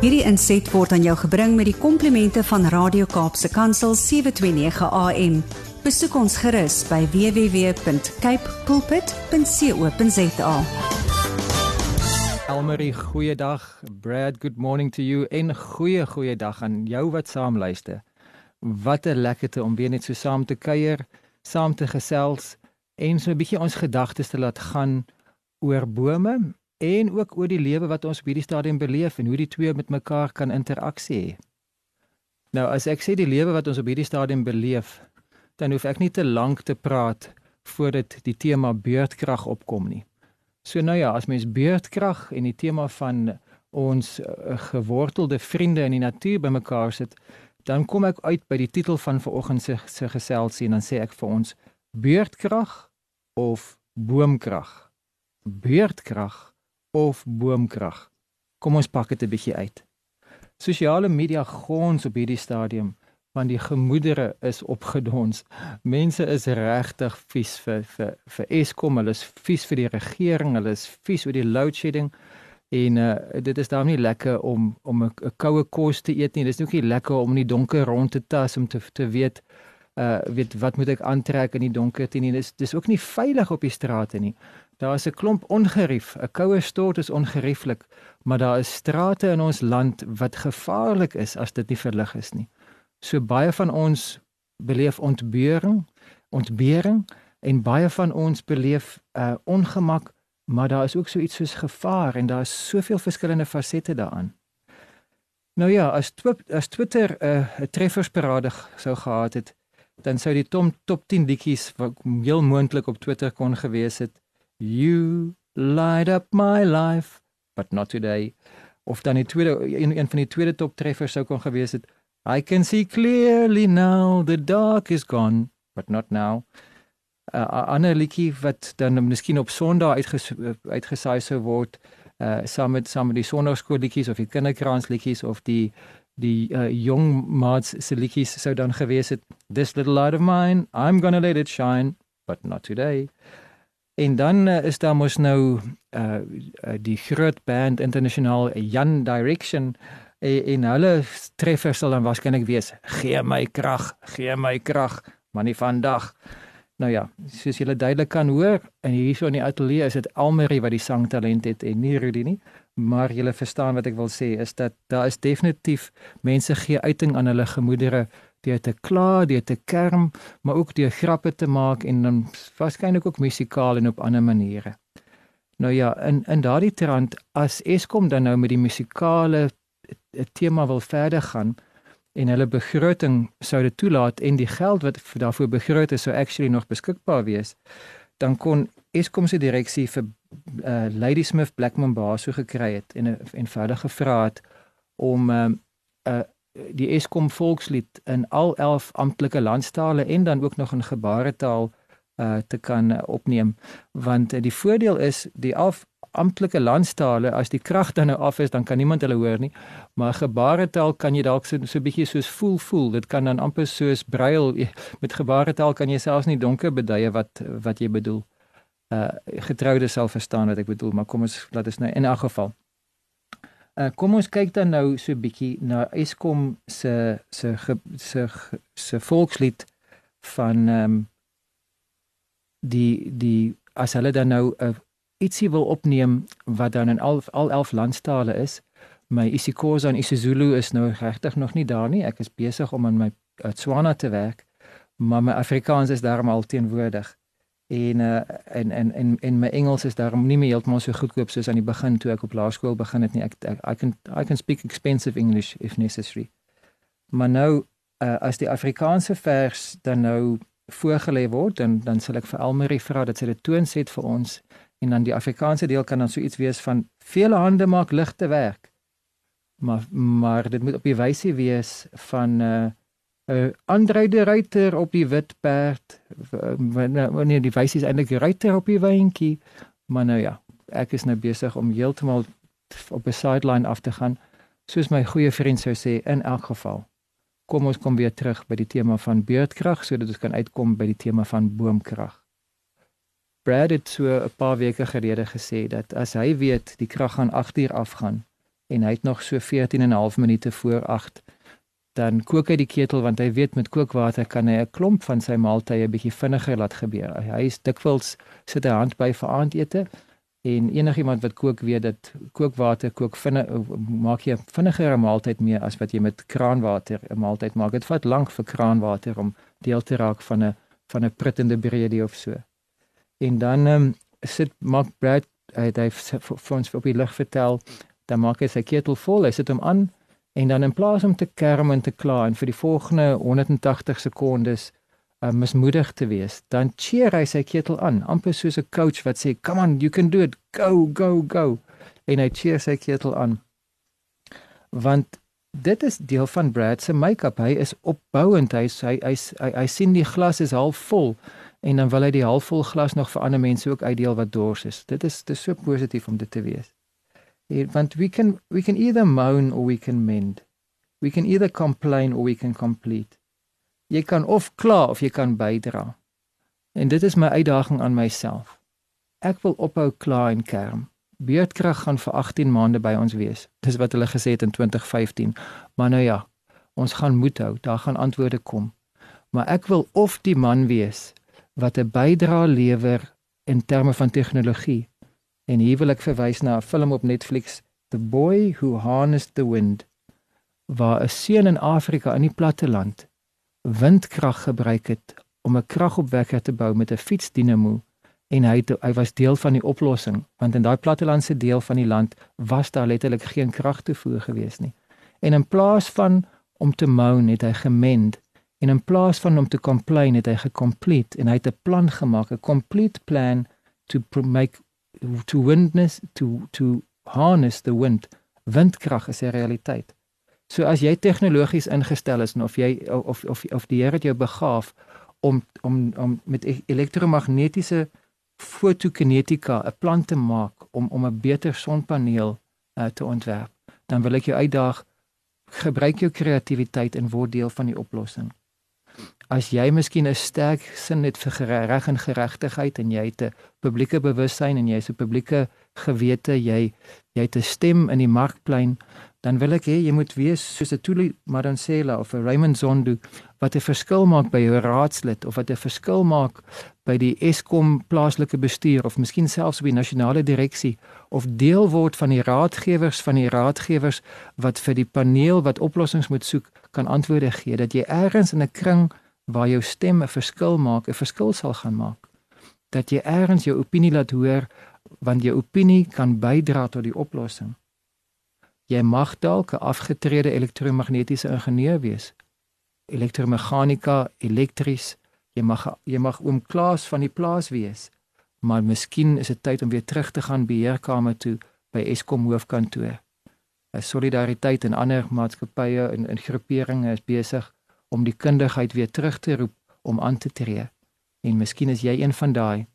Hierdie inset word aan jou gebring met die komplimente van Radio Kaapse Kansel 729 AM. Besoek ons gerus by www.cape pulpit.co.za. Elmarie, goeiedag. Brad, good morning to you en goeie goeie dag aan jou wat saam luister. Wat 'n lekkerte om weer net so saam te kuier, saam te gesels en so 'n bietjie ons gedagtes te laat gaan oor bome en ook oor die lewe wat ons op hierdie stadium beleef en hoe die twee met mekaar kan interaksie hê. Nou as ek sê die lewe wat ons op hierdie stadium beleef, dan hoef ek nie te lank te praat voordat die tema beurtkrag opkom nie. So nou ja, as mens beurtkrag en die tema van ons uh, gewortelde vriende in die natuur bymekaar sit, dan kom ek uit by die titel van vanoggend se se geselsie en dan sê ek vir ons beurtkrag of boomkrag. Beurtkrag of boomkrag. Kom ons pak dit 'n bietjie uit. Sosiale media gons op hierdie stadium want die gemoedere is opgedons. Mense is regtig vies vir vir vir Eskom, hulle is vies vir die regering, hulle is vies oor die load shedding en uh, dit is daarom nie lekker om om 'n koue kos te eet nie. Dit is ook nie lekker om in die donker rond te tas om te te weet uh weet wat moet ek aantrek in die donker nie. Dis dis ook nie veilig op die strate nie. Daar is 'n klomp ongerief. 'n Koue stort is ongerieflik, maar daar is strate in ons land wat gevaarlik is as dit nie verlig is nie. So baie van ons beleef ontbering, ontbering en baie van ons beleef uh ongemak, maar daar is ook so iets soos gevaar en daar is soveel verskillende fasette daaraan. Nou ja, as twip, as Twitter 'n uh, treffersparade sou gehad het, dan sou die top top 10 liedjies wat heel moontlik op Twitter kon gewees het You light up my life, but not today. Of dan die tweede een, een van die tweede top treffers sou kon gewees het. I can see clearly now the dark is gone, but not now. 'n uh, ander liedjie wat dan miskien op Sondag uitges, uitgesaai sou word, uh saam met saam met die Sondagskoolliedjies of die kinderkraansliedjies of die die uh, jong maats se liedjies sou dan gewees het. This little light of mine, I'm gonna let it shine, but not today. En dan uh, is daar mos nou uh, uh die groot band internasionaal Jan Direction en, en hulle treffer sal dan waarskynlik wees gee my krag gee my krag maar nie vandag nou ja soos julle duidelik kan hoor en hierso in die ateljee is dit Almarie wat die sangtalent het en nie Rudy nie maar julle verstaan wat ek wil sê is dat daar is definitief mense gee uiting aan hulle gemoedere deur te kla, deur te kerm, maar ook deur grappe te maak en dan waarskynlik ook musikaal en op ander maniere. Nou ja, in in daardie trant as Eskom dan nou met die musikale tema wil verder gaan en hulle begroting sou dit toelaat en die geld wat daarvoor begroot is sou actually nog beskikbaar wees, dan kon Eskom se direksie vir uh, Lady Smith Blackman Baso gekry het en 'n eenvoudige vraat om 'n uh, uh, die Eskom volkslied in al 11 amptelike landstale en dan ook nog in gebaretaal uh te kan uh, opneem. Want uh, die voordeel is die af amptelike landstale as die krag dan nou af is dan kan niemand hulle hoor nie. Maar gebaretaal kan jy dalk so so bietjie soos voel voel. Dit kan dan amper soos brail met gebaretaal kan jy selfs nie donker beduie wat wat jy bedoel uh getroude sal verstaan wat ek bedoel maar kom ons laat ons nou in elk geval Uh, kom ons kyk dan nou so 'n bietjie na Eskom se se se se volkslied van ehm um, die die as hulle dan nou 'n uh, ietsie wil opneem wat dan in al al 11 landstale is. My isiXhosa en isiZulu is nou regtig nog nie daar nie. Ek is besig om aan my Tswana te werk, maar my Afrikaans is daarom teenwoordig en uh, en en en en my Engels is daarom nie meer heeltemal so goedkoop soos aan die begin toe ek op laerskool begin het nie. Ek, ek I can I can speak expensive English if necessary. Maar nou uh, as die Afrikaanse vers dan nou voorgelê word dan dan sal ek vir Elmarie vra dat sy dit toonset vir ons en dan die Afrikaanse deel kan dan so iets wees van vele hande maak ligte werk. Maar maar dit moet op die wyse wees van uh uh, Andre de Ruiter op die wit perd. Wanneer nou, die wysie is eintlik Ruiter op die wyntjie maar nou ja ek is nou besig om heeltemal op 'n sideline af te gaan. Soos my goeie vriend sou sê in elk geval kom ons kom weer terug by die tema van beurtkrag sodat ons kan uitkom by die tema van boomkrag. Brad het so 'n paar weke gelede gesê dat as hy weet die krag gaan 8 uur afgaan en hy het nog so 14 en 'n half minute voor 8 dan kook hy die ketel want hy weet met kookwater kan hy 'n klomp van sy maaltye bietjie vinniger laat gebeur. Hy is dikwels sit hy hand by vir aandete en enigiemand wat kook weet dat kookwater kook vinnig maak jy vinniger 'n maaltyd mee as wat jy met kraanwater 'n maaltyd maak. Dit vat lank vir kraanwater om deel te raak van 'n van 'n pruttende breedie of so. En dan um, sit maak Brad hy hy vir ons op die lig vertel, dan maak hy sy ketel vol, hy sit hom aan en dan in plaas om te kerm en te kla en vir die volgende 180 sekondes uh, mismoedig te wees, dan cheer hy sy ketel aan, amper soos 'n coach wat sê, "Come on, you can do it. Go, go, go." En hy cheer sy ketel aan. Want dit is deel van Brad se make-up. Hy is opbouend. Hy hy hy, hy hy sien die glas is half vol en dan wil hy die halfvol glas nog vir ander mense ook uitdeel wat dors is. Dit is dit is so positief om dit te wees. Want we can we can either moan or we can mend. We can either complain or we can complete. Jy kan of kla of jy kan bydra. En dit is my uitdaging aan myself. Ek wil ophou kla en kerm. Beurtkrag gaan vir 18 maande by ons wees. Dis wat hulle gesê het in 2015. Maar nou ja, ons gaan moed hou. Daar gaan antwoorde kom. Maar ek wil of die man wees wat 'n bydrae lewer in terme van tegnologie. En ek verwys na 'n film op Netflix, The Boy Who Harnessed the Wind, waar 'n seun in Afrika in die platteland windkrag gebruik het om 'n kragopwekker te bou met 'n fietsdinamo en hy het, hy was deel van die oplossing want in daai plattelandse deel van die land was daar letterlik geen kragtoevoer gewees nie. En in plaas van om te moan het hy gemend En in plaas van om te complain het hy gecomplete en hy het 'n plan gemaak, 'n complete plan to make to windness to to harness the wind. Windkrag is 'n realiteit. So as jy tegnologies ingestel is en of jy of of of die Here het jou begaaf om om om met e-, elektromagnetiese fotokinetika 'n plan te maak om om 'n beter sonpaneel uh, te ontwerp, dan wil ek jou uitdaag gebruik jou kreatiwiteit en word deel van die oplossing as jy miskien 'n sterk sin het vir reg en geregtigheid en jy het 'n publieke bewussyn en jy's 'n publieke gewete, jy jy het 'n stem in die markplein, dan wil ek hê jy moet wees soos 'n Tuli Madansela of 'n Raymond Zondo wat 'n verskil maak by jou raadslid of wat 'n verskil maak by die Eskom plaaslike bestuur of miskien selfs by nasionale direksie of deel word van die raadgewers van die raadgewers wat vir die paneel wat oplossings moet soek kan antwoorde gee dat jy ergens in 'n kring waar jou stem 'n verskil maak, 'n verskil sal gaan maak. Dat jy eers jou opinie laat hoor want jou opinie kan bydra tot die oplossing. Jy mag dalk 'n afgetrede elektromagnetiese ingenieur wees. Elektromeganika, elektries, jy mag jy mag oom Klaas van die plaas wees. Maar miskien is dit tyd om weer terug te gaan beheerkamer toe by Eskom hoofkantoor. 'n Solidariteit en ander maatskappye en in groeperinge is besig om die kundigheid weer terug te roep om aan te tree. En miskien is jy een van daai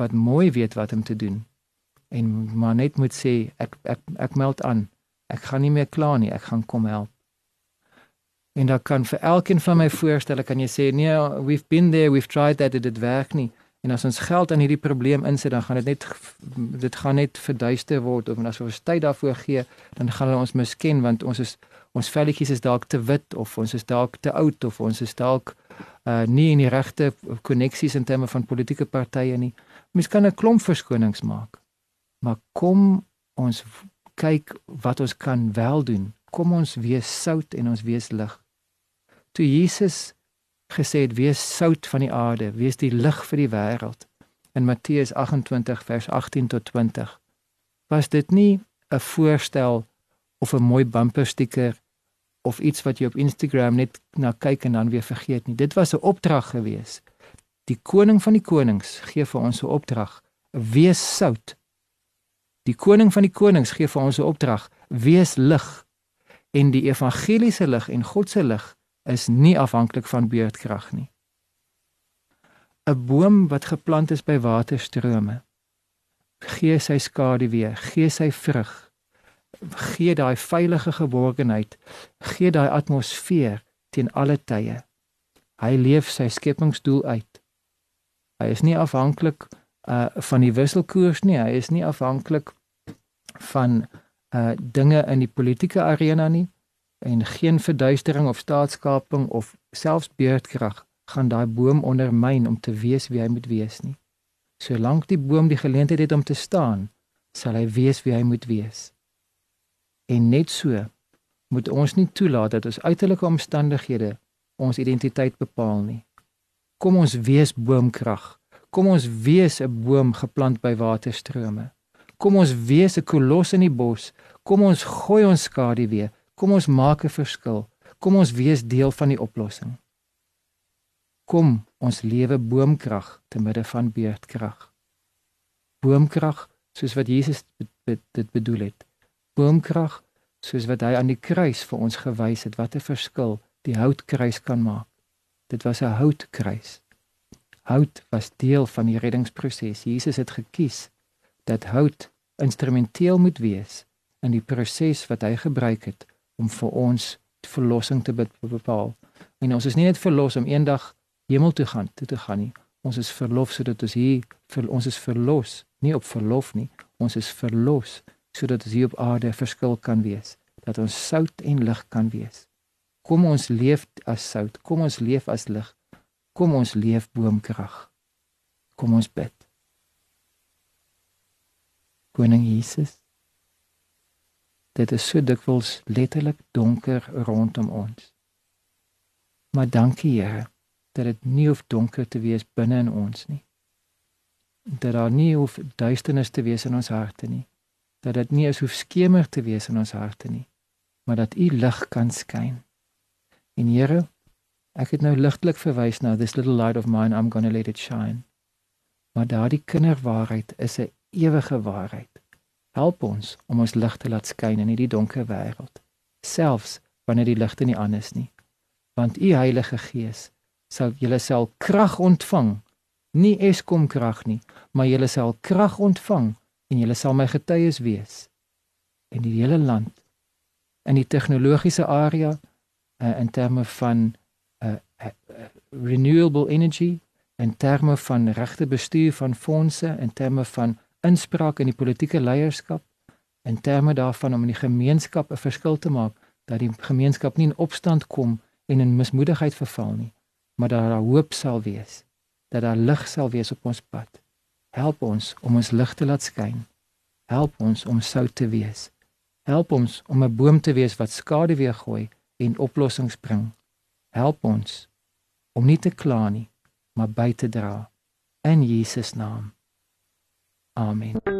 wat mooi weet wat om te doen. En maar net moet sê ek ek ek meld aan. Ek gaan nie meer kla nie, ek gaan kom help. En dan kan vir elkeen van my voorstelle kan jy sê nee, we've been there, we've tried that it did work nie. En as ons geld aan hierdie probleem insit, dan gaan dit net dit gaan net verduister word of as ons tyd daarvoor gee, dan gaan hulle ons misken want ons is ons velletjies is dalk te wit of ons is dalk te oud of ons is dalk uh nie in die regte koneksies in terme van politieke partye nie. Mens kan 'n klomp verskonings maak. Maar kom ons kyk wat ons kan wel doen. Kom ons wees sout en ons wees lig. Toe Jesus gesê het wees sout van die aarde, wees die lig vir die wêreld in Matteus 28 vers 18 tot 20. Was dit nie 'n voorstel of 'n mooi bumper sticker of iets wat jy op Instagram net na kyk en dan weer vergeet nie. Dit was 'n opdrag gewees. Die koning van die konings gee vir ons 'n opdrag: wees sout. Die koning van die konings gee vir ons 'n opdrag: wees lig. En die evangeliese lig en God se lig is nie afhanklik van beurtkrag nie. 'n Boom wat geplant is by waterstrome gee sy skadu weer, gee sy vrug gee daai veilige geborgenheid, gee daai atmosfeer teen alle tye. Hy leef sy skepingsdoel uit. Hy is nie afhanklik uh van die wisselkoers nie, hy is nie afhanklik van uh dinge in die politieke arena nie en geen verduistering of staatskaping of selfs beurtkrag gaan daai boom ondermyn om te wees wie hy moet wees nie. Solank die boom die geleentheid het om te staan, sal hy wees wie hy moet wees. En net so moet ons nie toelaat dat ons uiterlike omstandighede ons identiteit bepaal nie. Kom ons wees boomkrag. Kom ons wees 'n boom geplant by waterstrome. Kom ons wees 'n kolos in die bos. Kom ons gooi ons skadu weer. Kom ons maak 'n verskil. Kom ons wees deel van die oplossing. Kom ons lewe boomkrag te midde van beurtkrag. Boomkrag soos wat Jesus dit bedoel het. Boomkrag soos wat hy aan die kruis vir ons gewys het wat 'n verskil die houtkruis kan maak. Dit was 'n houtkruis. Hout was deel van die reddingsproses. Jesus het gekies dat hout instrumenteel moet wees in die proses wat hy gebruik het om vir ons verlossing te bepaal. En ons is nie net verlos om eendag hemel toe gaan toe te gaan nie. Ons is verlof sodat ons hier vir ons is verlos, nie op verlof nie. Ons is verlos sodat ons hier op aarde verskil kan wees, dat ons sout en lig kan wees. Kom ons leef as sout, kom ons leef as lig. Kom ons leef boomkrag. Kom ons bid. Koning Jesus. Dit is so dikwels letterlik donker rondom ons. Maar dankie Here dat dit nie hoef donker te wees binne in ons nie. Dat daar nie hoef duisternis te wees in ons harte nie. Dat dit nie hoef skemer te wees in ons harte nie, maar dat U lig kan skyn. En Here, ek het nou ligtelik verwys na this little light of mine I'm going to let it shine. Maar daardie kinderwaarheid is 'n ewige waarheid. Help ons om ons lig te laat skyn in hierdie donker wêreld, selfs wanneer die ligte nie aan is nie. Want U Heilige Gees sal julle sal krag ontvang. Nie Eskom krag nie, maar julle sal krag ontvang en julle sal my getuies wees in die hele land in die tegnologiese area uh, in terme van uh, uh, renewable energy en terme van regte bestuur van fondse en terme van inspraak in die politieke leierskap en terme daarvan om in die gemeenskap 'n verskil te maak dat die gemeenskap nie in opstand kom en in mismoedigheid verval nie maar dat daar hoop sal wees, dat daar lig sal wees op ons pad. Help ons om ons lig te laat skyn. Help ons om sout te wees. Help ons om 'n boom te wees wat skade weer gooi en oplossings bring. Help ons om nie te kla nie, maar by te dra in Jesus naam. Amen.